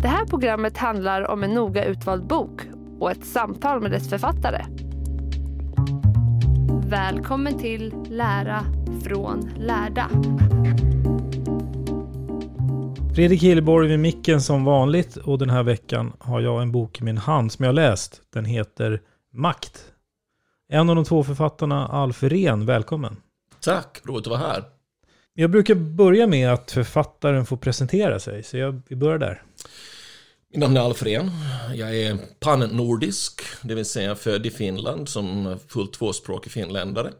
Det här programmet handlar om en noga utvald bok och ett samtal med dess författare. Välkommen till Lära från lärda. Fredrik Hilleborg vid micken som vanligt och den här veckan har jag en bok i min hand som jag läst. Den heter Makt. En av de två författarna, Alf Ren, välkommen. Tack, roligt att vara här. Jag brukar börja med att författaren får presentera sig, så jag, vi börjar där. Mitt namn är Alfred. Jag är pan-nordisk, det vill säga född i Finland som fullt tvåspråkig finländare.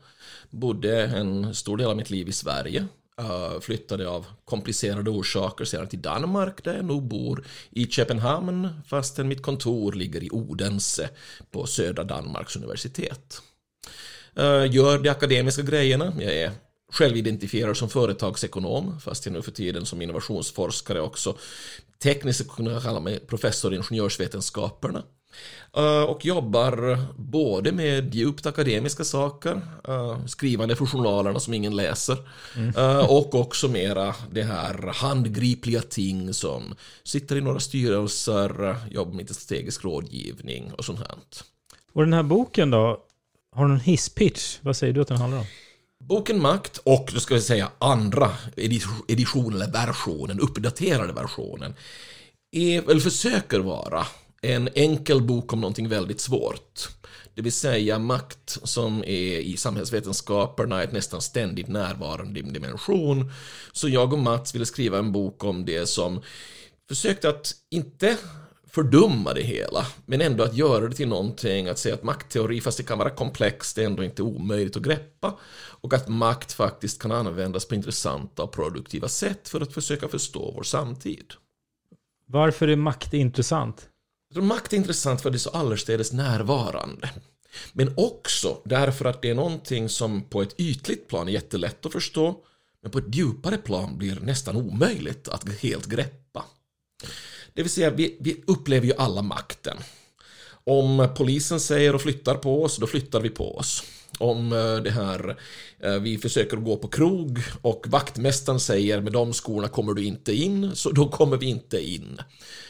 Bodde en stor del av mitt liv i Sverige. Eh, flyttade av komplicerade orsaker sedan till Danmark där jag nu bor i Köpenhamn fastän mitt kontor ligger i Odense på södra Danmarks universitet. Eh, gör de akademiska grejerna. Jag är självidentifierad som företagsekonom fast jag nu för tiden som innovationsforskare också tekniskt skulle kunna kalla mig professor i ingenjörsvetenskaperna. Uh, och jobbar både med djupt akademiska saker, uh, skrivande för journalerna som ingen läser, uh, och också mera det här handgripliga ting som sitter i några styrelser, jobbar med strategisk rådgivning och sånt här. Och den här boken då, har du någon hisspitch? Vad säger du att den handlar om? Boken Makt och, då ska vi säga, andra edition eller versionen, uppdaterade versionen, är, eller försöker vara en enkel bok om någonting väldigt svårt. Det vill säga makt som är i samhällsvetenskaperna ett nästan ständigt närvarande dimension. Så jag och Mats ville skriva en bok om det som försökte att inte fördumma det hela, men ändå att göra det till någonting, att säga att maktteori, fast det kan vara komplext, det är ändå inte omöjligt att greppa, och att makt faktiskt kan användas på intressanta och produktiva sätt för att försöka förstå vår samtid. Varför är makt intressant? Jag tror makt är intressant för att det är så allestädes närvarande. Men också därför att det är någonting som på ett ytligt plan är jättelätt att förstå, men på ett djupare plan blir nästan omöjligt att helt greppa. Det vill säga, vi, vi upplever ju alla makten. Om polisen säger och flyttar på oss, då flyttar vi på oss. Om eh, det här, eh, vi försöker gå på krog och vaktmästaren säger med de skorna kommer du inte in, så då kommer vi inte in.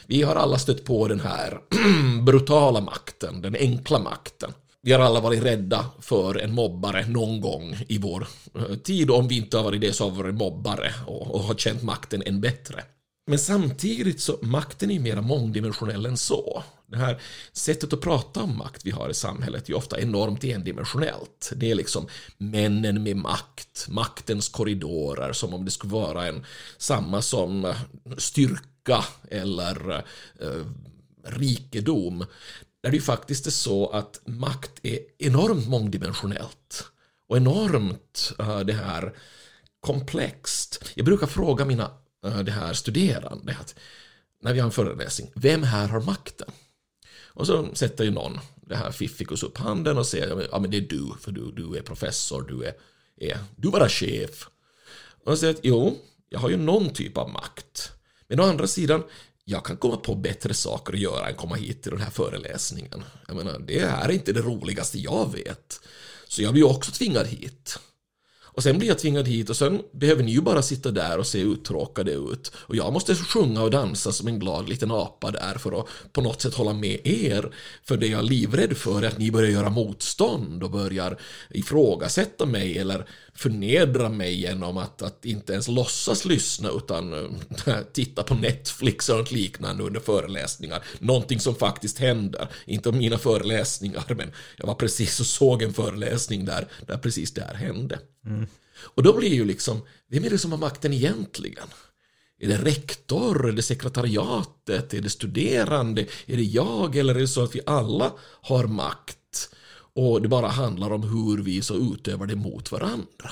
Vi har alla stött på den här brutala makten, den enkla makten. Vi har alla varit rädda för en mobbare någon gång i vår eh, tid. Om vi inte har varit det så har vi varit mobbare och, och har känt makten än bättre. Men samtidigt så makten är mer mångdimensionell än så. Det här sättet att prata om makt vi har i samhället är ofta enormt endimensionellt. Det är liksom männen med makt, maktens korridorer, som om det skulle vara en samma som styrka eller eh, rikedom. Där det ju faktiskt är så att makt är enormt mångdimensionellt och enormt eh, det här komplext. Jag brukar fråga mina Eh, det här studerande att när vi har en föreläsning, vem här har makten? Och så sätter ju någon det här fiffikus upp handen och säger ja men det är du, för du, du är professor, du är är du bara chef? Och jag säger att jo, jag har ju någon typ av makt. Men å andra sidan, jag kan komma på bättre saker att göra än komma hit till den här föreläsningen. Jag menar, det är inte det roligaste jag vet. Så jag blir ju också tvingad hit. Och sen blir jag tvingad hit och sen behöver ni ju bara sitta där och se uttråkade ut. Och jag måste sjunga och dansa som en glad liten apa där för att på något sätt hålla med er. För det jag är livrädd för är att ni börjar göra motstånd och börjar ifrågasätta mig eller förnedra mig genom att, att inte ens låtsas lyssna utan äh, titta på Netflix och liknande under föreläsningar. Någonting som faktiskt händer. Inte mina föreläsningar men jag var precis och såg en föreläsning där, där precis det här hände. Mm. Och då blir ju liksom, vem är det som har makten egentligen? Är det rektor, är det sekretariatet, är det studerande, är det jag eller är det så att vi alla har makt? Och det bara handlar om hur vi så utövar det mot varandra.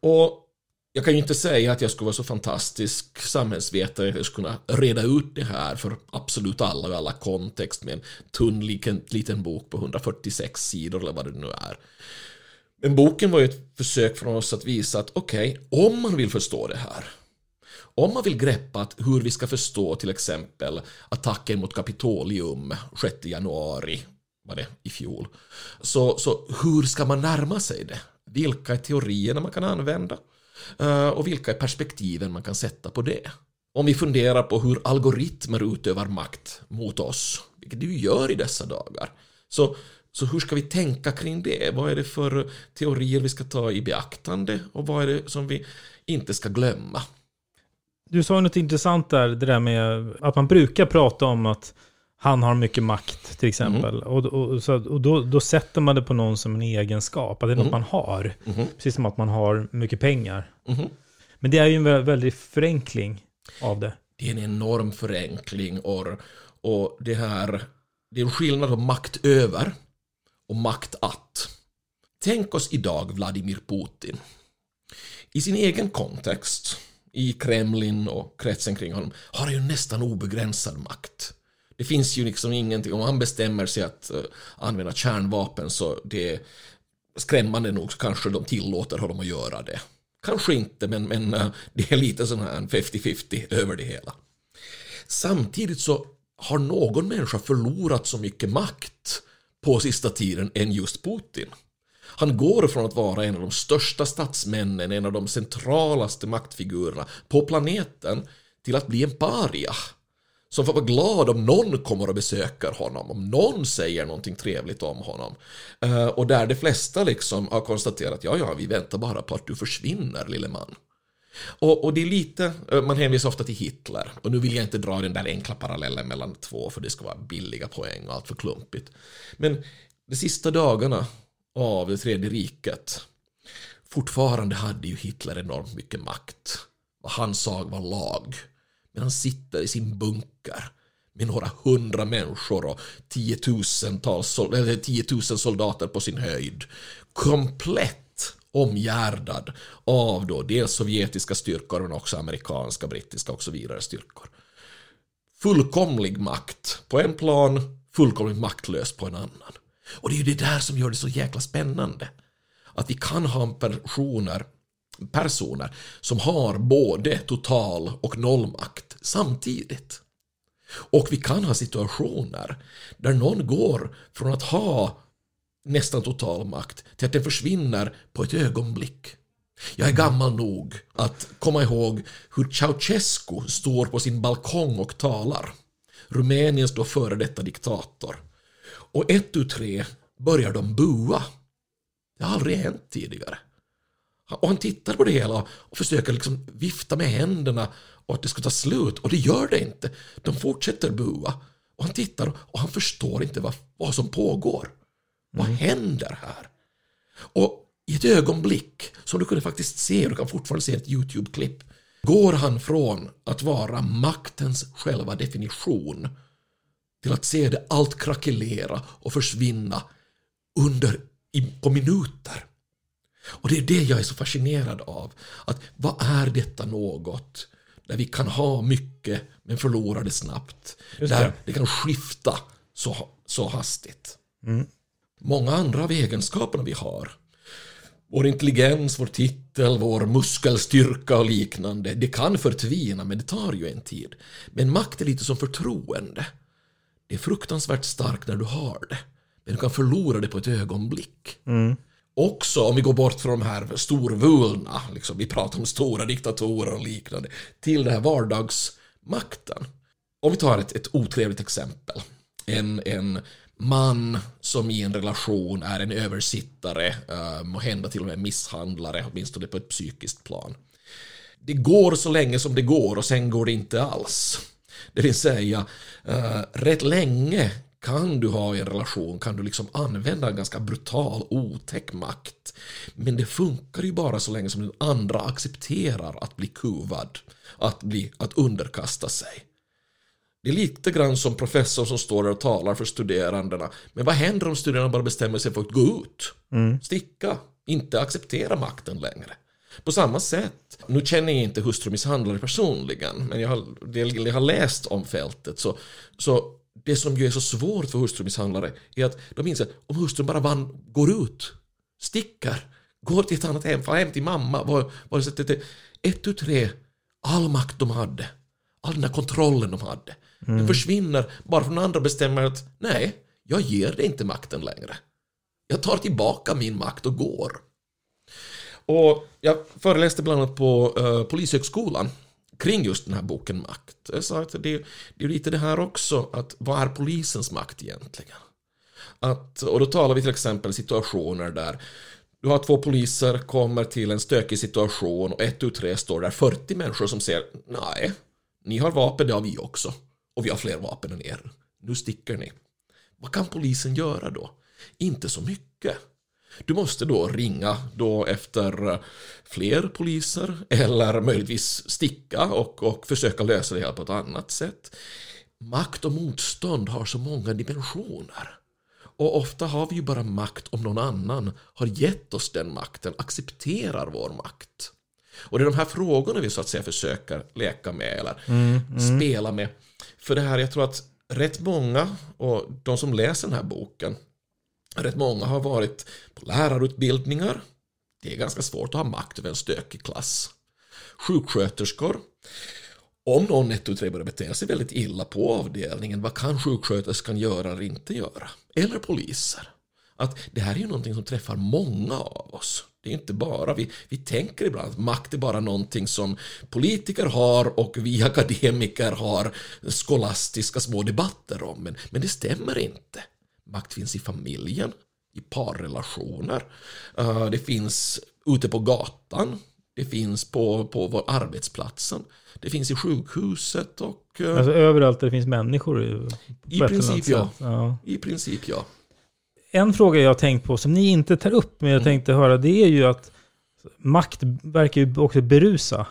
Och jag kan ju inte säga att jag skulle vara så fantastisk samhällsvetare att jag skulle kunna reda ut det här för absolut alla och alla kontext med en tunn liten, liten bok på 146 sidor eller vad det nu är. Men boken var ju ett försök från oss att visa att okej, okay, om man vill förstå det här, om man vill greppa att hur vi ska förstå till exempel attacken mot Kapitolium 6 januari var det i fjol. Så, så hur ska man närma sig det? Vilka är teorierna man kan använda? Eh, och vilka är perspektiven man kan sätta på det? Om vi funderar på hur algoritmer utövar makt mot oss, vilket du gör i dessa dagar, så, så hur ska vi tänka kring det? Vad är det för teorier vi ska ta i beaktande och vad är det som vi inte ska glömma? Du sa något intressant där, det där med att man brukar prata om att han har mycket makt till exempel. Mm. Och, och, så, och då, då, sätter man det på någon som en egenskap, att det är mm. något man har. Mm. Precis som att man har mycket pengar. Mm-hmm. Men det är ju en väldig förenkling av det. Det är en enorm förenkling och, och det här, det är en skillnad på makt över och makt att. Tänk oss idag Vladimir Putin. I sin egen kontext, i Kremlin och kretsen kring honom, har han ju nästan obegränsad makt. Det finns ju liksom ingenting, om han bestämmer sig att uh, använda kärnvapen så det är skrämmande nog så kanske de tillåter honom att göra det. Kanske inte, men, men uh, det är lite sån här 50-50 över det hela. Samtidigt så har någon människa förlorat så mycket makt på sista tiden än just Putin. Han går från att vara en av de största statsmännen, en av de centralaste maktfigurerna på planeten till att bli en paria som får vara glad om någon kommer och besöker honom, om någon säger någonting trevligt om honom. Eh, och där de flesta liksom har konstaterat, ja, ja, vi väntar bara på att du försvinner, lille man. Och, och, det är lite, eh, man hänvisar ofta till Hitler, och nu vill jag inte dra den där enkla parallellen mellan två, för det ska vara billiga poäng och allt för klumpigt. Men de sista dagarna av det tredje riket, fortfarande hade ju Hitler enormt mycket makt. Vad han sa var lag. Men han sitter i sin bunker med några hundra människor och tiotusentals, eller tiotusen soldater på sin höjd. Komplett omgärdad av då dels sovjetiska styrkor men också amerikanska, brittiska och så vidare styrkor. Fullkomlig makt på en plan, fullkomligt maktlös på en annan. Och det är ju det där som gör det så jäkla spännande. Att vi kan ha personer personer som har både total och nollmakt samtidigt. Och vi kan ha situationer där någon går från att ha nästan total makt till att den försvinner på ett ögonblick. Jag är gammal nog att komma ihåg hur Ceausescu står på sin balkong och talar. Rumäniens då före detta diktator. Och ett ut tre börjar de bua. Det har aldrig hänt tidigare. Och han tittar på det hela och försöker liksom vifta med händerna och att det ska ta slut. Och det gör det inte. De fortsätter bua. Och han tittar och han förstår inte vad, vad som pågår. Mm. Vad händer här? Och i ett ögonblick, som du kunde faktiskt se, du kan fortfarande se ett YouTube-klipp, går han från att vara maktens själva definition till att se det allt krackelera och försvinna under, i, på minuter. Och det är det jag är så fascinerad av. Att vad är detta något där vi kan ha mycket men förlora det snabbt. Just där det. det kan skifta så, så hastigt. Mm. Många andra av egenskaperna vi har vår intelligens, vår titel, vår muskelstyrka och liknande, det kan förtvina men det tar ju en tid. Men makt är lite som förtroende. Det är fruktansvärt starkt när du har det, men du kan förlora det på ett ögonblick. Också om vi går bort från de här storvulna, liksom, vi pratar om stora diktatorer och liknande, till den här vardagsmakten. Om vi tar ett, ett otrevligt exempel. En, en man som i en relation är en översittare, ehm, må hända till och med misshandlare, åtminstone på ett psykiskt plan. Det går så länge som det går och sen går det inte alls. Det vill säga, eh, rätt länge kan du ha i en relation, kan du liksom använda en ganska brutal, otäck makt. Men det funkar ju bara så länge som den andra accepterar att bli kuvad, att, bli, att underkasta sig. Det är lite grann som professorn som står där och talar för studerandena. Men vad händer om studerandena bara bestämmer sig för att gå ut? Sticka? Inte acceptera makten längre? På samma sätt, nu känner jag inte hustrumisshandlare personligen, men jag har, jag har läst om fältet så, så det som ju är så svårt för hustrumisshandlare är att de inser att om hustrun bara vann, går ut, sticker, går till ett annat hem, far hem till mamma, var, var det, det, ett, tu, tre, all makt de hade, all den där kontrollen de hade, den försvinner bara att andra bestämmer att nej, jag ger dig inte makten längre. Jag tar tillbaka min makt och går. Och jag föreläste bland annat på uh, Polishögskolan kring just den här boken Makt. Så att det, det är lite det här också, att vad är polisens makt egentligen? Att, och då talar vi till exempel situationer där du har två poliser, kommer till en stökig situation och ett ut tre står där 40 människor som säger nej, ni har vapen, det har vi också. Och vi har fler vapen än er. Nu sticker ni. Vad kan polisen göra då? Inte så mycket. Du måste då ringa då efter fler poliser eller möjligtvis sticka och, och försöka lösa det här på ett annat sätt. Makt och motstånd har så många dimensioner. Och ofta har vi ju bara makt om någon annan har gett oss den makten, accepterar vår makt. Och det är de här frågorna vi så att säga försöker leka med eller spela med. För det här, jag tror att rätt många, och de som läser den här boken, rätt många har varit på lärarutbildningar. Det är ganska svårt att ha makt över en stökig klass. Sjuksköterskor. Om någon ett och tre börjar bete sig väldigt illa på avdelningen, vad kan sjuksköterskan göra eller inte göra? Eller poliser. Att det här är ju någonting som träffar många av oss. Det är inte bara, vi, vi tänker ibland att makt är bara någonting som politiker har och vi akademiker har skolastiska små debatter om. Men, men det stämmer inte. Makt finns i familjen, i parrelationer, uh, det finns ute på gatan, det finns på, på vår arbetsplatsen, det finns i sjukhuset och... Uh, Alltså överallt där det finns människor. i- I princip ja. ja. I princip ja. En fråga jag har tänkt på som ni inte tar upp, men jag tänkte höra, det är ju att makt verkar ju också berusa.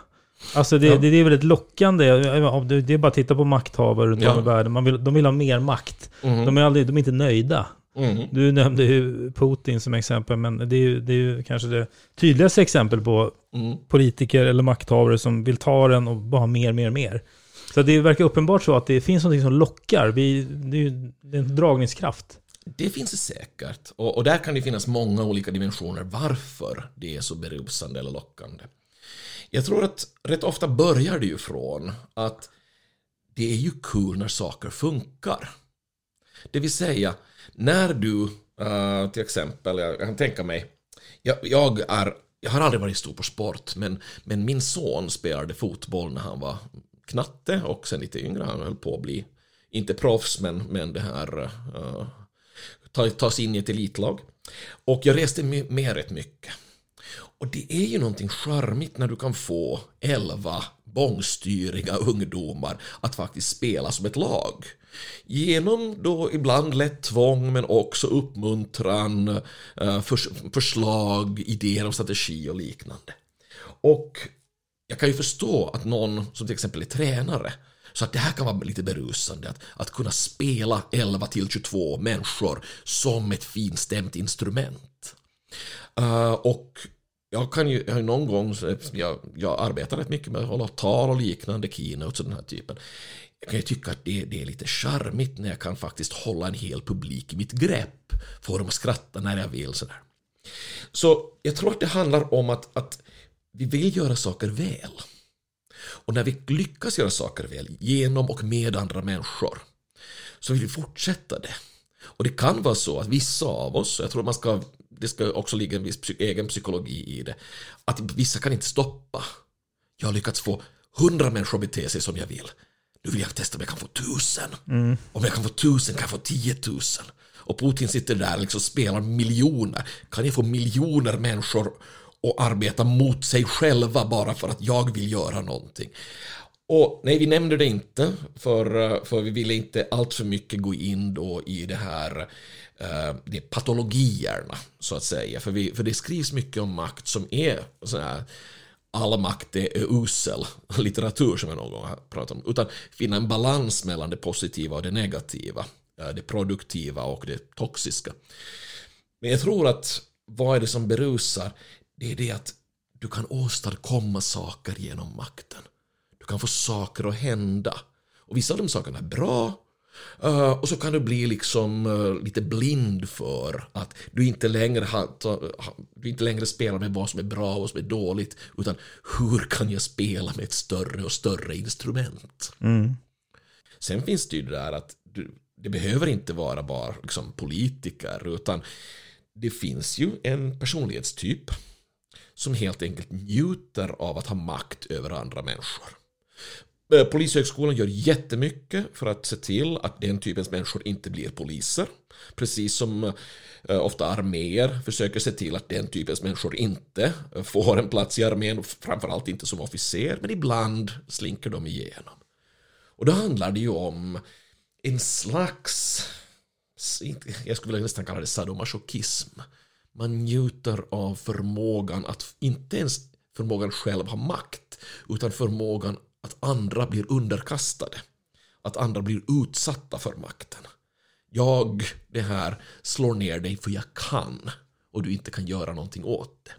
Alltså det, Ja. det, det är väldigt lockande. Det är bara att titta på makthavare runt Ja. om i världen. Man vill, de vill ha mer makt. Mhm. De, är aldrig, de är inte nöjda. Mhm. Du nämnde ju Putin som exempel, men det är ju, det är ju kanske det tydligaste exempel på Mm. politiker eller makthavare som vill ta den och bara ha mer, mer, mer. Så det verkar uppenbart så att det finns något som lockar. Vi, det är ju det är en dragningskraft. Det finns det säkert. Och, och där kan det finnas många olika dimensioner varför det är så berusande eller lockande. Jag tror att rätt ofta börjar det ju från att det är ju kul när saker funkar. Det vill säga, när du uh, till exempel, jag kan tänka mig, jag, jag, är, jag har aldrig varit stor på sport, men, men min son spelade fotboll när han var knatte och sen lite yngre, han höll på att bli, inte proffs, men, men det här uh, tas in i ett elitlag. Och jag reste med rätt mycket. Och det är ju någonting charmigt när du kan få elva bångstyriga ungdomar att faktiskt spela som ett lag. Genom då ibland lätt tvång men också uppmuntran, eh, förslag, idéer om strategi och liknande. Och jag kan ju förstå att någon som till exempel är tränare så att det här kan vara lite berusande att, att kunna spela 11 till 22 människor som ett finstämt instrument. Uh, och jag kan ju, jag har någon gång, jag, jag arbetar rätt mycket med att hålla tal och liknande, keynotes och den här typen. Jag kan ju tycka att det, det är lite charmigt när jag kan faktiskt hålla en hel publik i mitt grepp. Få dem att skratta när jag vill sådär. Så jag tror att det handlar om att, att vi vill göra saker väl. Och när vi lyckas göra saker väl genom och med andra människor så vill vi fortsätta det. Och det kan vara så att vissa av oss, jag tror man ska, det ska också ligga en viss egen psykologi i det, att vissa kan inte stoppa. Jag har lyckats få hundra människor att bete sig som jag vill. Nu vill jag testa om jag kan få tusen. Mm. Om jag kan få tusen kan jag få tiotusen. Och Putin sitter där och liksom spelar miljoner. Kan jag få miljoner människor att arbeta mot sig själva bara för att jag vill göra någonting? Och nej, vi nämnde det inte, för, för vi ville inte allt för mycket gå in då i det här Eh, de patologierna, så att säga. För, vi, för det skrivs mycket om makt som är så här, all makt är usel litteratur som jag någon gång har pratat om, utan finna en balans mellan det positiva och det negativa, eh, det produktiva och det toxiska. Men jag tror att vad är det som berusar? Det är det att du kan åstadkomma saker genom makten. Du kan få saker att hända. Och vissa av de sakerna är bra Uh, och så kan du bli liksom uh, lite blind för att du inte, längre har, du inte längre spelar med vad som är bra och vad som är dåligt utan hur kan jag spela med ett större och större instrument. Mm. Sen finns det ju det där att du, det behöver inte vara bara liksom, politiker utan det finns ju en personlighetstyp som helt enkelt njuter av att ha makt över andra människor. Eh, Polishögskolan gör jättemycket för att se till att den typens människor inte blir poliser. Precis som eh, ofta arméer försöker se till att den typens människor inte eh, får en plats i armén, framförallt inte som officer, men ibland slinker de igenom. Och då handlar det ju om en slags, jag skulle vilja nästan kalla det sadomasochism. Man njuter av förmågan att, inte ens förmågan själv ha makt, utan förmågan att andra blir underkastade. Att andra blir utsatta för makten. Jag, det här, slår ner dig för jag kan och du inte kan göra någonting åt det.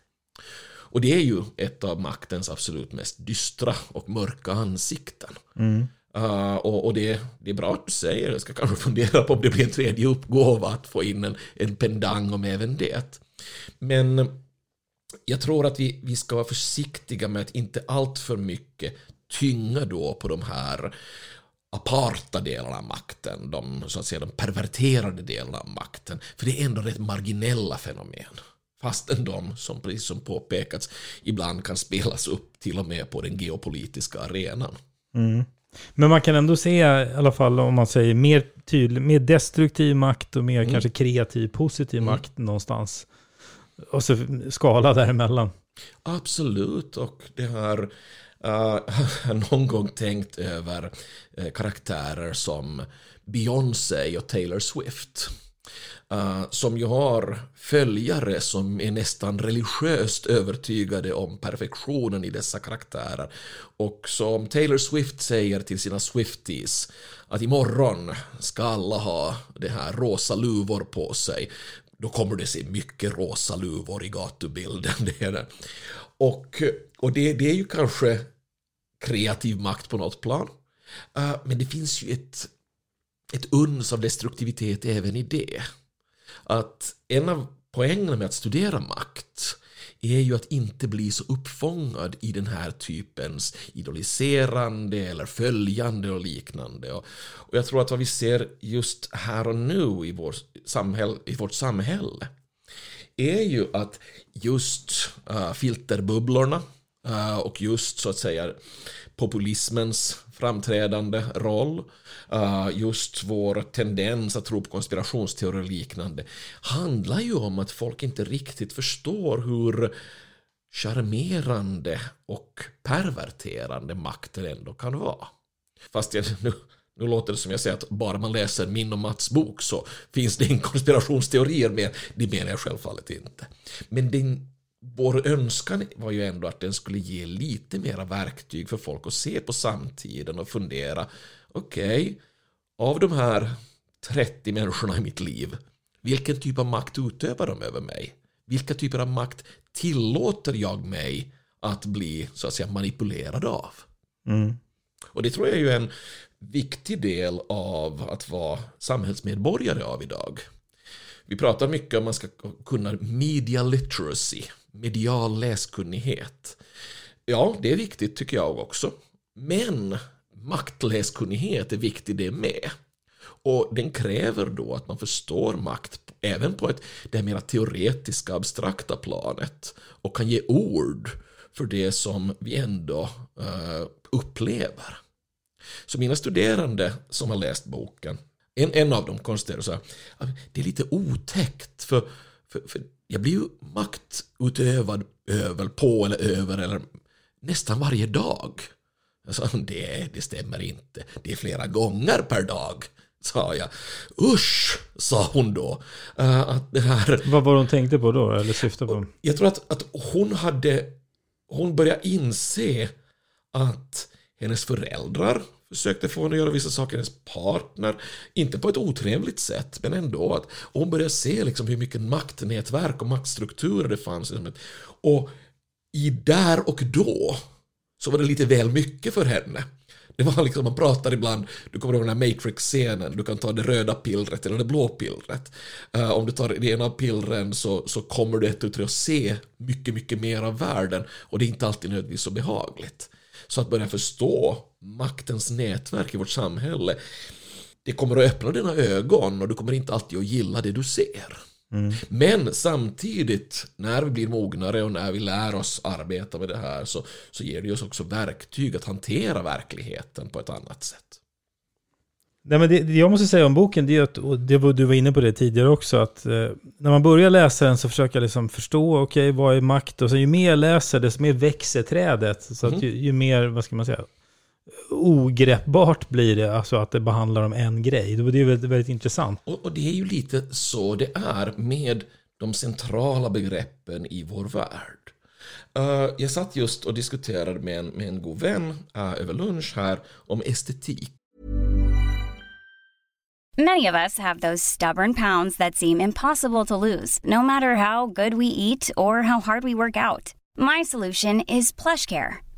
Och det är ju ett av maktens absolut mest dystra och mörka ansikten. Mm. Uh, och, och det, det, är bra att du säger, jag ska kanske fundera på om det blir en tredje uppgåva att få in en, en pendang om även det. Men jag tror att vi, vi ska vara försiktiga med att inte allt för mycket tynga då på de här aparta delarna av makten, de, så att säga, de perverterade delarna av makten. För det är ändå rätt marginella fenomen. Fastän de, som precis som påpekats, ibland kan spelas upp till och med på den geopolitiska arenan. Mm. Men man kan ändå se, i alla fall om man säger mer tydlig, mer destruktiv makt och mer mm. kanske kreativ, positiv mm. makt någonstans. Och så skala däremellan. Absolut, och det här Uh, någon gång tänkt över uh, karaktärer som Beyoncé och Taylor Swift. Uh, som ju har följare som är nästan religiöst övertygade om perfektionen i dessa karaktärer. Och som Taylor Swift säger till sina Swifties att imorgon ska alla ha det här rosa luvor på sig. Då kommer det se mycket rosa luvor i gatubilden. Det är det. Och, och det, det är ju kanske kreativ makt på något plan. Uh, men det finns ju ett, ett uns av destruktivitet även i det. Att en av poängerna med att studera makt är ju att inte bli så uppfångad i den här typens idoliserande eller följande och liknande. Och, och jag tror att vad vi ser just här och nu i, vår samhäll, i vårt samhälle är ju att just uh, filterbubblorna Eh, och just så att säga populismens framträdande roll, eh, just vår tendens att tro på konspirationsteorier och liknande, handlar ju om att folk inte riktigt förstår hur charmerande och perverterande makten ändå kan vara. Fast jag, nu, nu låter det som jag säger att bara man läser min och Mats bok så finns det en konspirationsteorier med. Det menar jag självfallet inte. Men den, vår önskan var ju ändå att den skulle ge lite mera verktyg för folk att se på samtiden och fundera okej, okay, av de här 30 människorna i mitt liv, vilken typ av makt utövar de över mig? Vilka typer av makt tillåter jag mig att bli så att säga manipulerad av? Mm. Och det tror jag är ju en viktig del av att vara samhällsmedborgare av idag. Vi pratar mycket om att man ska kunna media literacy, medial läskunnighet. Ja, det är viktigt tycker jag också. Men maktläskunnighet är viktig det med. Och den kräver då att man förstår makt även på ett, det mera teoretiska, abstrakta planet och kan ge ord för det som vi ändå uh, upplever. Så mina studerande som har läst boken, en, en av dem konstaterar så här, det är lite otäckt för, för, för jag blir ju maktutövad över, på eller över eller nästan varje dag. Jag sa, det, det stämmer inte, det är flera gånger per dag sa jag. Usch, sa hon då. Uh, att det här... Vad var hon tänkte på då, eller syftade på? Jag tror att, att hon hade... Hon började inse att hennes föräldrar försökte få henne att göra vissa saker, hennes partner, inte på ett otrevligt sätt, men ändå att hon började se liksom hur mycket maktnätverk och maktstrukturer det fanns. Och i där och då så var det lite väl mycket för henne. Det var liksom, man pratar ibland, du kommer ihåg den här Matrix-scenen, du kan ta det röda pillret eller det blå pillret. Uh, om du tar det ena pillren så, så kommer du ett att se mycket, mycket mer av världen och det är inte alltid nödvändigtvis så behagligt. Så att börja förstå maktens nätverk i vårt samhälle, det kommer att öppna dina ögon och du kommer inte alltid att gilla det du ser. Mm. Men samtidigt, när vi blir mognare och när vi lär oss arbeta med det här så, så ger det oss också verktyg att hantera verkligheten på ett annat sätt. Nej, men det, det jag måste säga om boken, det är att, och det var, du var inne på det tidigare också, att eh, när man börjar läsa den så försöker jag liksom förstå, okej, okay, vad är makt? Och så ju mer jag läser, desto mer växer trädet. Så att mm. ju, ju, mer, vad ska man säga, ogreppbart blir det, alltså att det behandlar om en grej. Det är väldigt, väldigt intressant. Och, och, det är ju lite så det är med de centrala begreppen i vår värld. Uh, jag satt just och diskuterade med en, med en god vän uh, över lunch här om estetik. Many of us have those stubborn pounds that seem impossible to lose, no matter how good we eat or how hard we work out. My solution is plush care.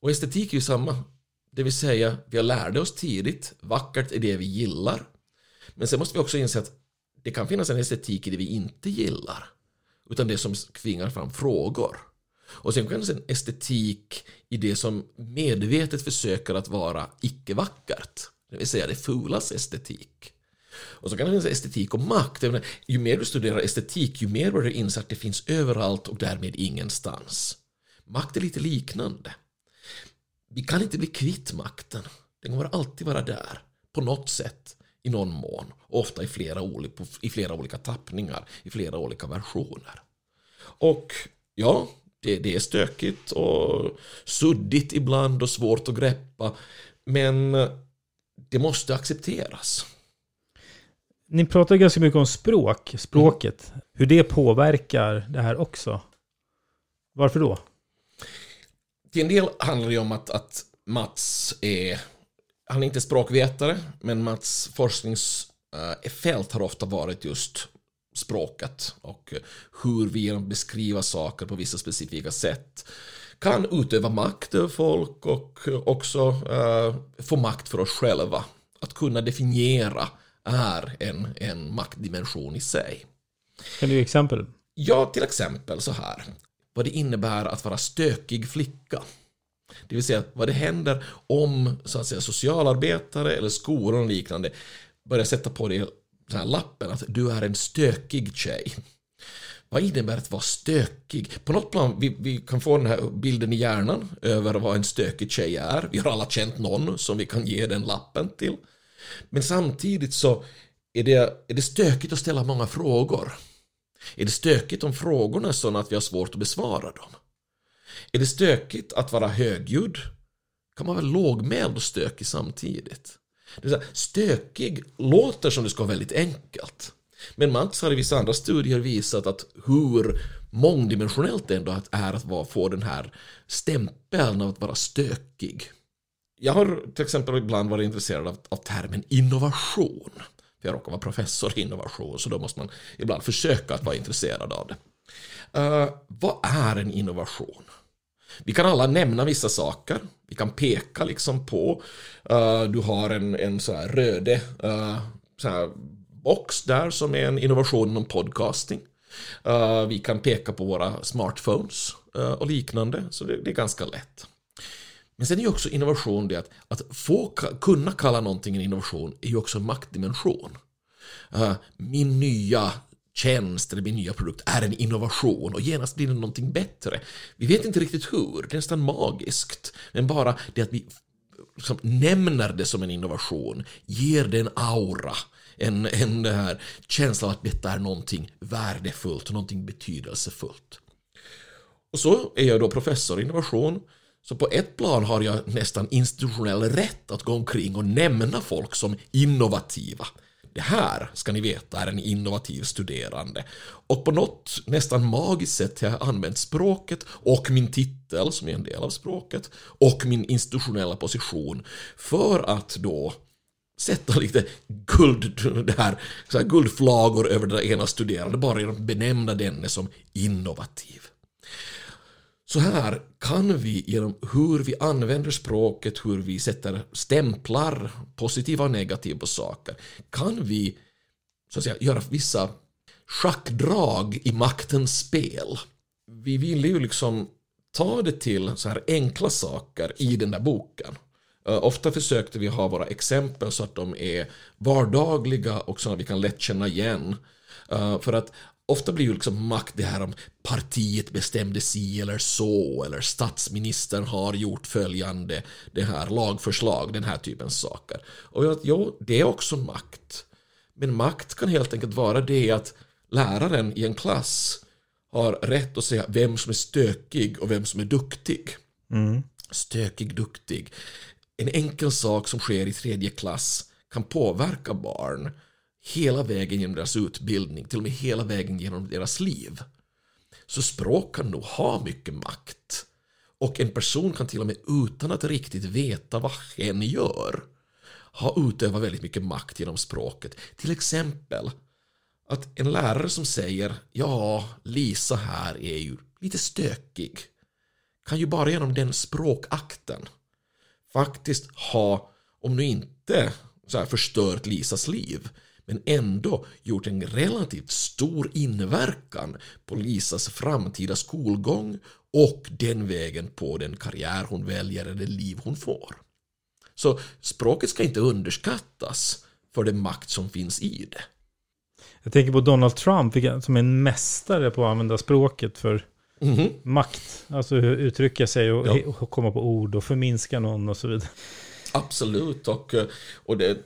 Och estetik är ju samma. Det vill säga, vi har lärde oss tidigt, vackert är det vi gillar. Men sen måste vi också inse att det kan finnas en estetik i det vi inte gillar. Utan det som tvingar fram frågor. Och sen kan det finnas en estetik i det som medvetet försöker att vara icke-vackert. Det vill säga det fulas estetik. Och så kan det finnas estetik och makt. Ju mer du studerar estetik, ju mer börjar du inse att det finns överallt och därmed ingenstans. Makt är lite liknande vi kan inte bli kvitt makten. Den kommer alltid vara där, på något sätt, i någon mån. Ofta i flera, olika, i flera olika tappningar, i flera olika versioner. Och ja, det, det är stökigt och suddigt ibland och svårt att greppa. Men det måste accepteras. Ni pratar ganska mycket om språk, språket. Mm. Hur det påverkar det här också. Varför då? Till en del handlar det om att, att Mats är, han är inte språkvetare, men Mats forskningsfält har ofta varit just språket och hur vi genom att beskriva saker på vissa specifika sätt kan utöva makt över folk och också uh, få makt för oss själva. Att kunna definiera är en, en maktdimension i sig. Kan du ge exempel? Ja, till exempel så här. Vad det innebär att vara stökig flicka. Det vill säga vad det händer om så att säga, socialarbetare eller skolor och liknande börjar sätta på dig den här lappen att du är en stökig tjej. Vad innebär att vara stökig? På något plan, vi, vi kan få den här bilden i hjärnan över vad en stökig tjej är. Vi har alla känt någon som vi kan ge den lappen till. Men samtidigt så är det, är det stökigt att ställa många frågor. Är det stökigt om frågorna är sådana att vi har svårt att besvara dem? Är det stökigt att vara högljudd? Kan man vara lågmäld och stökig samtidigt? Det är stökig låter som det ska vara väldigt enkelt. Men Mats har i vissa andra studier visat att hur mångdimensionellt det ändå är att få den här stämpeln av att vara stökig. Jag har till exempel ibland varit intresserad av, av termen innovation. För jag råkar vara professor i innovation så då måste man ibland försöka att vara intresserad av det. Uh, vad är en innovation? Vi kan alla nämna vissa saker. Vi kan peka liksom på, uh, du har en, en så här röde uh, så här box där som är en innovation inom podcasting. Uh, vi kan peka på våra smartphones och liknande, så det, det, är ganska lätt. Men sen är ju också innovation det att, att få kunna kalla någonting en innovation är ju också en maktdimension. Eh, min nya tjänst eller min nya produkt är en innovation och genast blir det någonting bättre. Vi vet inte riktigt hur, det är nästan magiskt. Men bara det att vi liksom nämner det som en innovation ger det en aura, en, en det här känsla av att detta är någonting värdefullt, någonting betydelsefullt. Och så är jag då professor i innovation, så på ett plan har jag nästan institutionell rätt att gå omkring och nämna folk som innovativa. Det här, ska ni veta, är en innovativ studerande. Och på något nästan magiskt sätt har jag använt språket och min titel, som är en del av språket, och min institutionella position för att då sätta lite guld, det här, så här guldflagor över den ena studerande bara genom att benämna denne som innovativ. Så här kan vi genom hur vi använder språket, hur vi sätter stämplar, positiva och negativa på saker, kan vi så att säga, göra vissa schackdrag i maktens spel. Vi ville ju liksom ta det till så här enkla saker i den där boken. Eh, ofta försökte vi ha våra exempel så att de är vardagliga och så att vi kan lätt känna igen. Eh, för att ofta blir ju liksom makt det här om partiet bestämde si eller så eller statsministern har gjort följande det här lagförslag, den här typen saker. Och jag, jo, det är också makt. Men makt kan helt enkelt vara det att läraren i en klass har rätt att säga vem som är stökig och vem som är duktig. Mm. Stökig, duktig. En enkel sak som sker i tredje klass kan påverka barn hela vägen genom deras utbildning, till och med hela vägen genom deras liv. Så språk kan nog ha mycket makt. Och en person kan till och med utan att riktigt veta vad hen gör ha utövat väldigt mycket makt genom språket. Till exempel att en lärare som säger ja, Lisa här är ju lite stökig kan ju bara genom den språkakten faktiskt ha, om nu inte så här förstört Lisas liv, men ändå gjort en relativt stor inverkan på Lisas framtida skolgång och den vägen på den karriär hon väljer eller det liv hon får. Så språket ska inte underskattas för den makt som finns i det. Jag tänker på Donald Trump som är en mästare på att använda språket för mm. makt. Alltså uttrycka sig och, ja. och komma på ord och förminska någon och så vidare. Absolut, och, och det,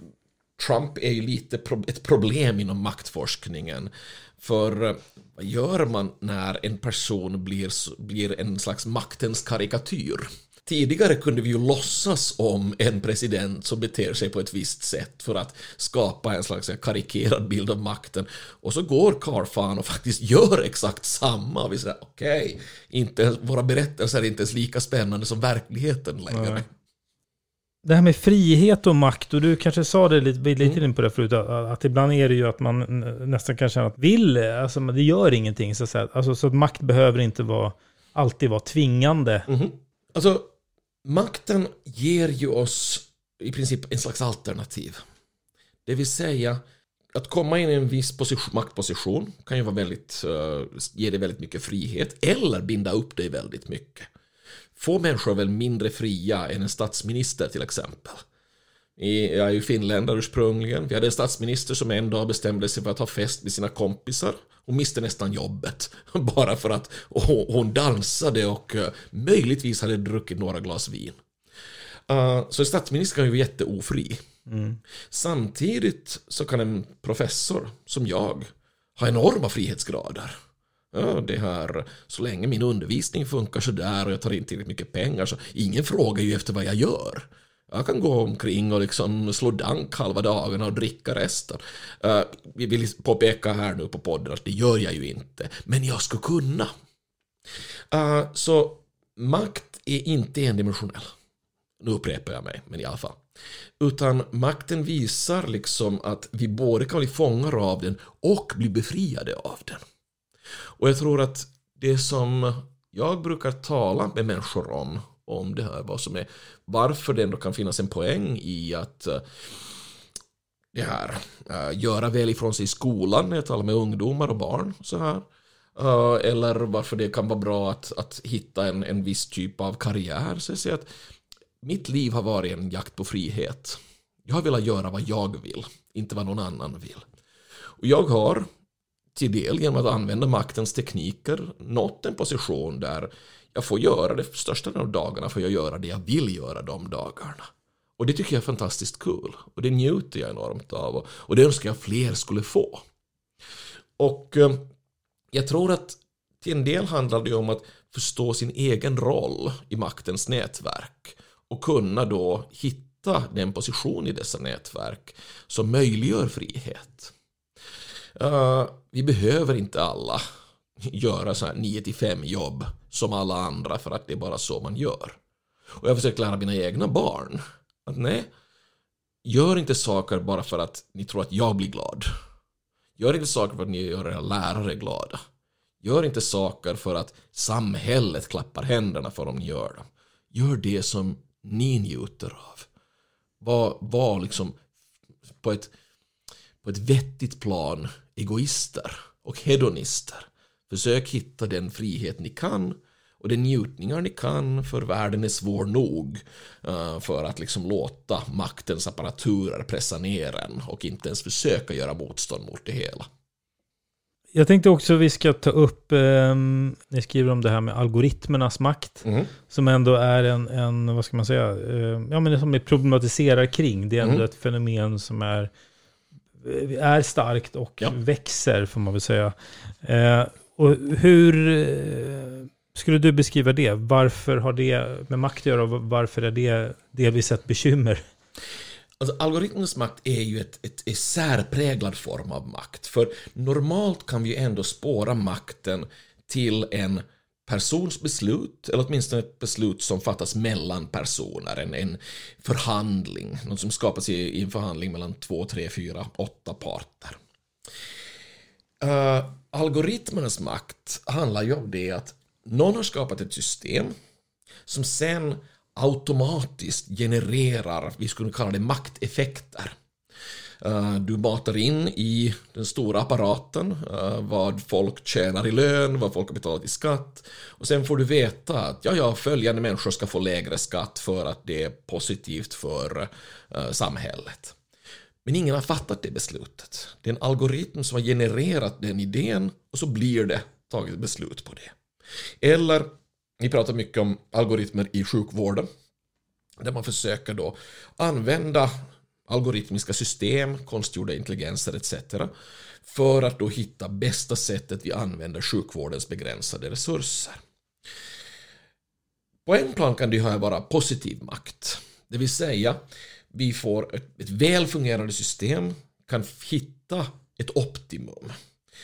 Trump är ju lite ett problem inom maktforskningen. För eh, vad gör man när en person blir, blir en slags maktens karikatyr? Tidigare kunde vi ju låtsas om en president som beter sig på ett visst sätt för att skapa en slags eh, karikerad bild av makten. Och så går Carfan och faktiskt gör exakt samma. Vi säger okej, okay, våra berättelser är inte ens lika spännande som verkligheten längre det här med frihet och makt, och du kanske sa det lite, lite Mm. in på det förut, att, att ibland är det ju att man nästan kan känna att vill, alltså det gör ingenting. Så att, säga. Alltså, så att makt behöver inte vara, alltid vara tvingande. Mhm. Alltså, makten ger ju oss i princip en slags alternativ. Det vill säga, att komma in i en viss position, maktposition kan ju vara väldigt, eh, ge dig väldigt mycket frihet eller binda upp dig väldigt mycket. Få människor är väl mindre fria än en statsminister till exempel. I- Jag är ju finländare ursprungligen. Vi hade en statsminister som en dag bestämde sig för att ha fest med sina kompisar. Hon miste nästan jobbet. Bara för att hon dansade och eh, möjligtvis hade druckit några glas vin. Uh, så en statsminister kan ju vara jätteofri. Samtidigt så kan en professor som jag ha enorma frihetsgrader. Det här, så länge min undervisning funkar sådär och jag tar in tillräckligt mycket pengar så ingen frågar ju efter vad jag gör. Jag kan gå omkring och liksom slå dank halva dagarna och dricka resten. Uh, vi vill påpeka här nu på podden att det gör jag ju inte, men jag skulle kunna. Uh, så makt är inte endimensionell. Nu upprepar jag mig, men i alla fall. Utan makten visar liksom att vi både kan bli fångar av den och bli befriade av den. Och jag tror att det som jag brukar tala med människor om, om det här, vad som är, varför det ändå kan finnas en poäng i att eh, det här, eh, göra väl ifrån sig i skolan när jag talar med ungdomar och barn. Så här. Eh, eller varför det kan vara bra att, att hitta en, en viss typ av karriär. Så jag säger att mitt liv har varit en jakt på frihet. Jag har velat göra vad jag vill, inte vad någon annan vill. Och jag har till del genom att använda maktens tekniker nått en position där jag får göra det största av dagarna får jag göra det jag vill göra de dagarna. Och det tycker jag är fantastiskt kul. Och det njuter jag enormt av. Och, det önskar jag fler skulle få. Och eh, jag tror att till en del handlar det om att förstå sin egen roll i maktens nätverk och kunna då hitta den position i dessa nätverk som möjliggör frihet. Uh, vi behöver inte alla göra så här 9 5 jobb som alla andra för att det är bara så man gör. Och jag försöker lära mina egna barn att nej, gör inte saker bara för att ni tror att jag blir glad. Gör inte saker för att ni gör era lärare glada. Gör inte saker för att samhället klappar händerna för om ni gör dem. Gör det som ni njuter av. Var, var liksom på ett, på ett vettigt plan egoister och hedonister. Försök hitta den frihet ni kan och den njutningar ni kan för världen är svår nog uh, för att liksom låta maktens apparaturer pressa ner en och inte ens försöka göra motstånd mot det hela. Jag tänkte också vi ska ta upp, eh, ni skriver om det här med algoritmernas makt, Mm. som ändå är en, en vad ska man säga, eh, ja men som vi problematiserar kring. Det är ändå Mm. ett fenomen som är, är starkt och Ja. växer, får man väl säga. Eh, och hur eh, skulle du beskriva det? Varför har det med makt att göra och varför är det delvis ett bekymmer? Alltså, algoritmens makt är ju ett, ett, ett särpräglad form av makt. För normalt kan vi ju ändå spåra makten till en persons beslut, eller åtminstone ett beslut som fattas mellan personer, en, en förhandling, något som skapas i, i en förhandling mellan två, tre, fyra, åtta parter. Uh, algoritmernas makt handlar ju om det att någon har skapat ett system som sen automatiskt genererar, vi skulle kalla det makteffekter. Eh, du matar in i den stora apparaten eh, vad folk tjänar i lön, vad folk har betalat i skatt och sen får du veta att ja, ja, följande människor ska få lägre skatt för att det är positivt för eh, samhället. Men ingen har fattat det beslutet. Det är en algoritm som har genererat den idén och så blir det taget beslut på det. Eller, vi pratar mycket om algoritmer i sjukvården. Där man försöker då använda algoritmiska system, konstgjorda intelligenser etc. För att då hitta bästa sättet vi använder sjukvårdens begränsade resurser. På en plan kan det här vara positiv makt. Det vill säga, vi får ett, ett väl fungerande system, kan hitta ett optimum.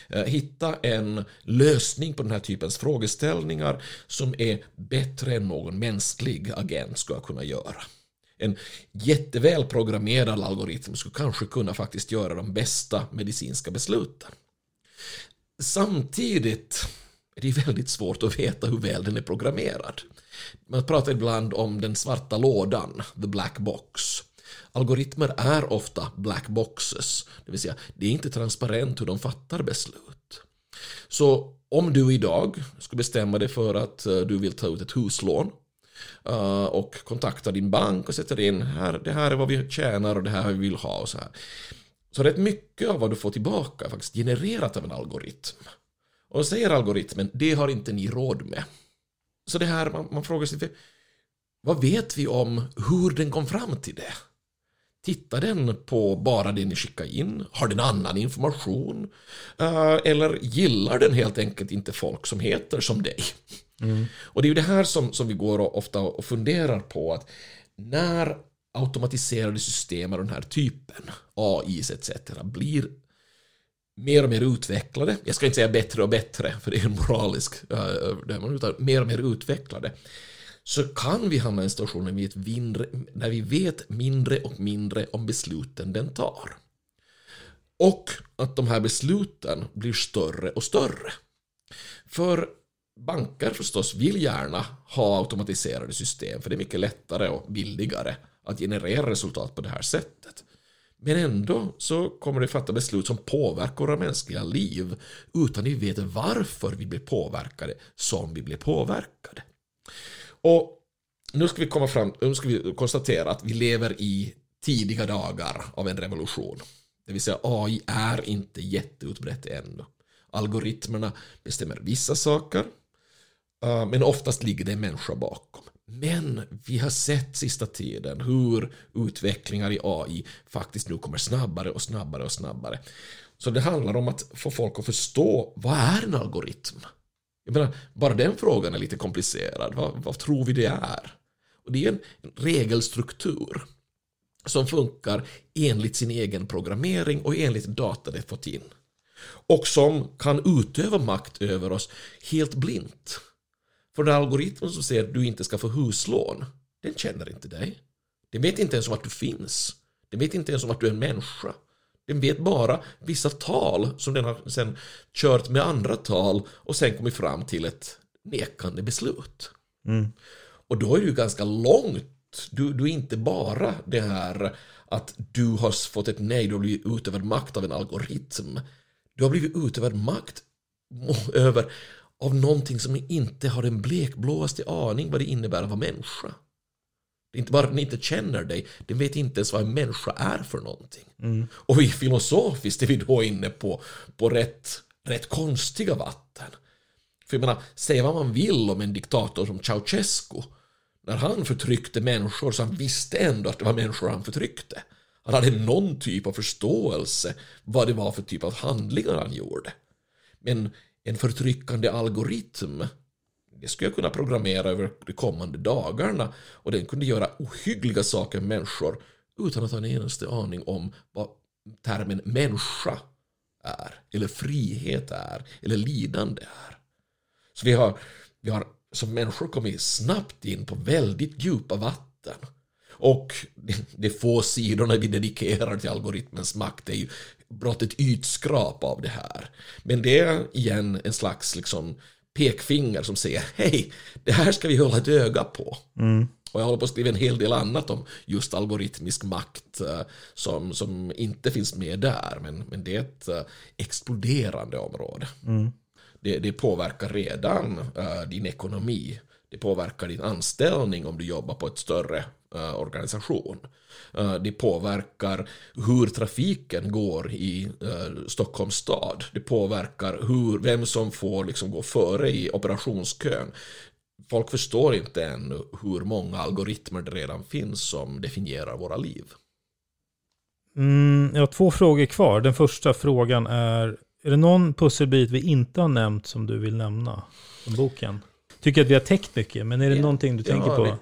Eh, hitta en lösning på den här typens frågeställningar som är bättre än någon mänsklig agent ska kunna göra. En jätteväl programmerad algoritm skulle kanske kunna faktiskt göra de bästa medicinska besluten. Samtidigt är det väldigt svårt att veta hur väl den är programmerad. Man pratar ibland om den svarta lådan, the black box. Algoritmer är ofta black boxes, det vill säga det är inte transparent hur de fattar beslut. Så om du idag skulle bestämma dig för att eh, du vill ta ut ett huslån uh, och kontaktar din bank och sätter in här, det här är vad vi tjänar och det här vi vill ha och så här. Så rätt mycket av vad du får tillbaka är faktiskt genererat av en algoritm. Och säger algoritmen, det har inte ni råd med. Så det här, man, man frågar sig, vad vet vi om hur den kom fram till det? Tittar den på bara det ni skickar in? Har den annan information? Eh, eller gillar den helt enkelt inte folk som heter som dig? Mm. Och det är ju det här som, som vi går och ofta och funderar på att när automatiserade system av den här typen, AIs etc. blir mer och mer utvecklade, jag ska inte säga bättre och bättre, för det är en moralisk uh, utan mer och mer utvecklade, så kan vi hamna i en situation där vi, vet mindre, där vi vet mindre och mindre om besluten den tar. Och att de här besluten blir större och större. För banker förstås vill gärna ha automatiserade system, för det är mycket lättare och billigare att generera resultat på det här sättet. Men ändå så kommer det fatta beslut som påverkar våra mänskliga liv utan vi vet varför vi blir påverkade som vi blir påverkade. Och nu ska vi komma fram, nu ska vi konstatera att vi lever i tidiga dagar av en revolution. Det vill säga AI är inte jätteutbrett ännu. Algoritmerna bestämmer vissa saker, Eh, men oftast ligger det en människa bakom. Men vi har sett sista tiden hur utvecklingar i AI faktiskt nu kommer snabbare och snabbare och snabbare. Så det handlar om att få folk att förstå vad är en algoritm? Jag menar, bara den frågan är lite komplicerad. Vad, vad tror vi det är? Och det är en regelstruktur som funkar enligt sin egen programmering och enligt data det fått in. Och som kan utöva makt över oss helt blint. För den algoritmen som säger att du inte ska få huslån, den känner inte dig. Den vet inte ens om att du finns. Den vet inte ens om att du är en människa. Den vet bara vissa tal som den har sen kört med andra tal och sen kommit fram till ett nekande beslut. Mm. Och då är det ju ganska långt. Du, du är inte bara det här att du har fått ett nej, du har blivit utövad makt av en algoritm. Du har blivit utövad makt över av någonting som inte har den blekblåaste aning vad det innebär att vara människa. Det är inte bara att den inte känner dig, den vet inte ens vad en människa är för någonting. Mm. Och vi filosofiskt är vi då inne på, på rätt, rätt konstiga vatten. För jag menar, säga vad man vill om en diktator som Ceausescu. När han förtryckte människor så han visste ändå att det var människor han förtryckte. Han hade någon typ av förståelse vad det var för typ av handlingar han gjorde. Men en förtryckande algoritm det skulle jag kunna programmera över de kommande dagarna och den kunde göra ohyggliga saker med människor utan att ha en enaste aning om vad termen människa är, eller frihet är, eller lidande är. Så vi har, vi har som människor kommit snabbt in på väldigt djupa vatten. Och de få sidorna vi dedikerar till algoritmens makt är ju blott ett ytskrap av det här. Men det är igen en slags liksom pekfinger som säger hej, det här ska vi hålla ett öga på. Mm. Och jag håller på att skriva en hel del annat om just algoritmisk makt uh, som, som inte finns med där, men, men det är ett uh, exploderande område. Mm. Det, det, påverkar redan uh, din ekonomi. Det påverkar din anställning om du jobbar på ett större organisation. Uh, det påverkar hur trafiken går i uh, Stockholms stad. Det påverkar hur, vem som får liksom gå före i operationskön. Folk förstår inte ännu hur många algoritmer det redan finns som definierar våra liv. Mm, jag har två frågor kvar. Den första frågan är, är det någon pusselbit vi inte har nämnt som du vill nämna om boken? Tycker att vi har täckt mycket, men är det ja, någonting du tänker på?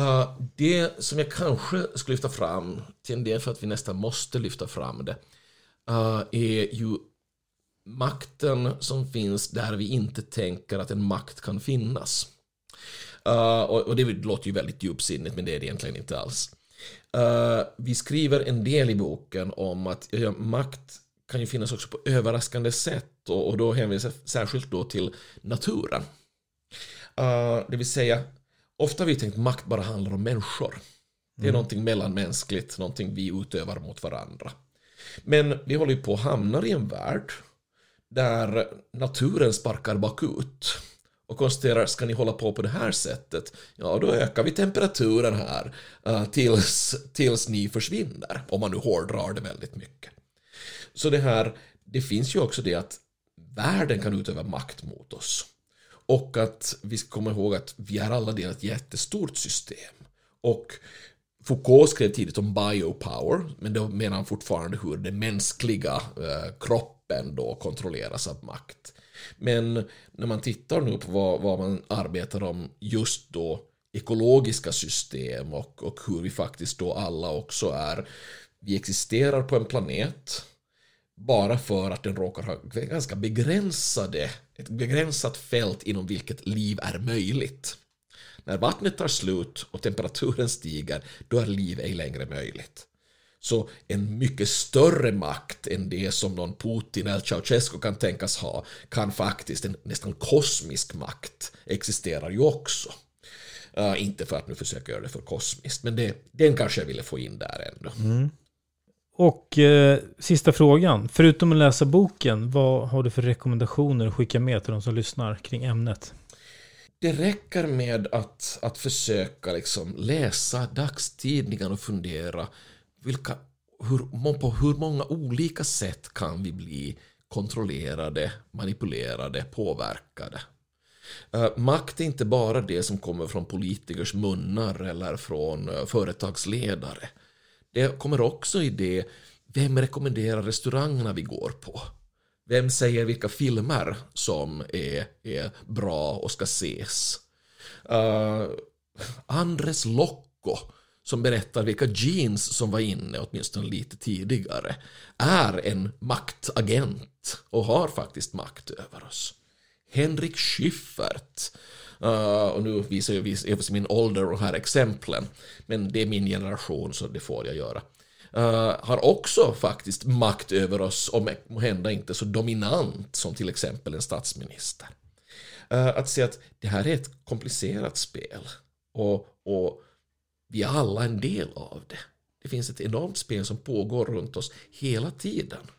Uh, det som jag kanske skulle lyfta fram, till en del för att vi nästan måste lyfta fram det, uh, är ju makten som finns där vi inte tänker att en makt kan finnas. Uh, och, och, det låter ju väldigt djupsinnigt, men det är det egentligen inte alls. Uh, vi skriver en del i boken om att ja, makt kan ju finnas också på överraskande sätt och, och då hänvisar särskilt då till naturen. Uh, det vill säga, ofta har vi tänkt att makt bara handlar om människor. Det är mm. någonting mellanmänskligt, någonting vi utövar mot varandra. Men vi håller ju på att hamna i en värld där naturen sparkar bakut och konstaterar, ska ni hålla på på det här sättet? Ja, då ökar vi temperaturen här uh, tills, tills ni försvinner, om man nu hårdrar det väldigt mycket. Så det här, det finns ju också det att världen kan utöva makt mot oss. Och att vi ska komma ihåg att vi är alla del av ett jättestort system. Och Foucault skrev tidigt om biopower, men då menar han fortfarande hur den mänskliga eh, kroppen då kontrolleras av makt. Men när man tittar nu på vad, vad man arbetar om just då ekologiska system och, och hur vi faktiskt då alla också är, vi existerar på en planet bara för att den råkar ha ganska begränsade, ett begränsat fält inom vilket liv är möjligt. När vattnet tar slut och temperaturen stiger, då är liv ej längre möjligt. Så en mycket större makt än det som någon Putin eller Ceausescu kan tänkas ha kan faktiskt, en nästan kosmisk makt, existerar ju också. Uh, inte för att nu försöka göra det för kosmiskt, men det, den kanske jag ville få in där ändå. Mm. Och eh, sista frågan. Förutom att läsa boken, vad har du för rekommendationer att skicka med till de som lyssnar kring ämnet? Det räcker med att, att försöka liksom läsa dagstidningar och fundera vilka, hur, på hur många olika sätt kan vi bli kontrollerade, manipulerade, påverkade. Uh, makt är inte bara det som kommer från politikers munnar eller från uh, företagsledare. Det kommer också i det, vem rekommenderar restaurangerna vi går på? Vem säger vilka filmer som är, är bra och ska ses? Uh, Andres Locco som berättar vilka jeans som var inne åtminstone lite tidigare är en maktagent och har faktiskt makt över oss. Henrik Schyffert Uh, och nu visar jag vis, min ålder och här exemplen, men det är min generation så det får jag göra. Uh, har också faktiskt makt över oss, om hända inte så dominant som till exempel en statsminister. Uh, att se att det här är ett komplicerat spel och, och vi är alla en del av det. Det finns ett enormt spel som pågår runt oss hela tiden.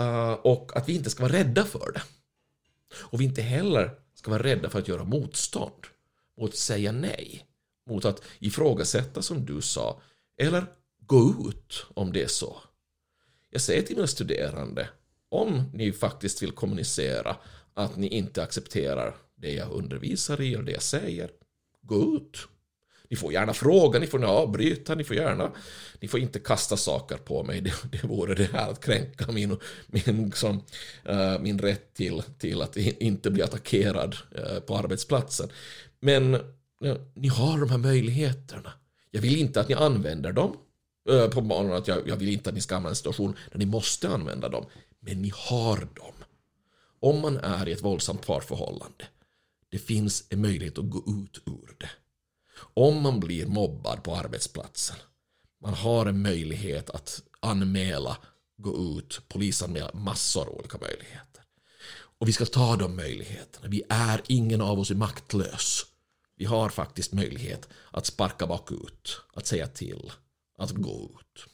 Uh, och att vi inte ska vara rädda för det. Och vi inte heller ska vara rädda för att göra motstånd, mot att säga nej, mot att ifrågasätta som du sa, eller gå ut om det är så. Jag säger till mina studerande, om ni faktiskt vill kommunicera att ni inte accepterar det jag undervisar i och det jag säger, gå ut. Ni får gärna fråga, ni får avbryta, ni får gärna... Ni får inte kasta saker på mig. Det, det vore det här att kränka min, min, liksom, uh, min rätt till, till att inte bli attackerad uh, på arbetsplatsen. Men uh, ni har de här möjligheterna. Jag vill inte att ni använder dem. på banan att jag, jag vill inte att ni ska hamna i en situation där ni måste använda dem. Men ni har dem. Om man är i ett våldsamt parförhållande. Det finns en möjlighet att gå ut ur det om man blir mobbad på arbetsplatsen, man har en möjlighet att anmäla, gå ut, polisanmäla, massor av olika möjligheter. Och vi ska ta de möjligheterna. Vi är, ingen av oss är maktlös. Vi har faktiskt möjlighet att sparka bakut, att säga till, att gå ut.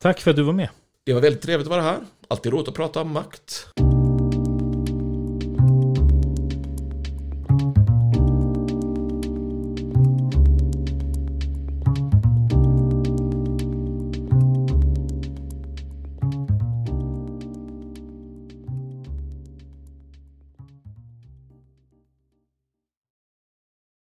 Tack för att du var med. Det var väldigt trevligt att vara här. Alltid roligt att prata om makt.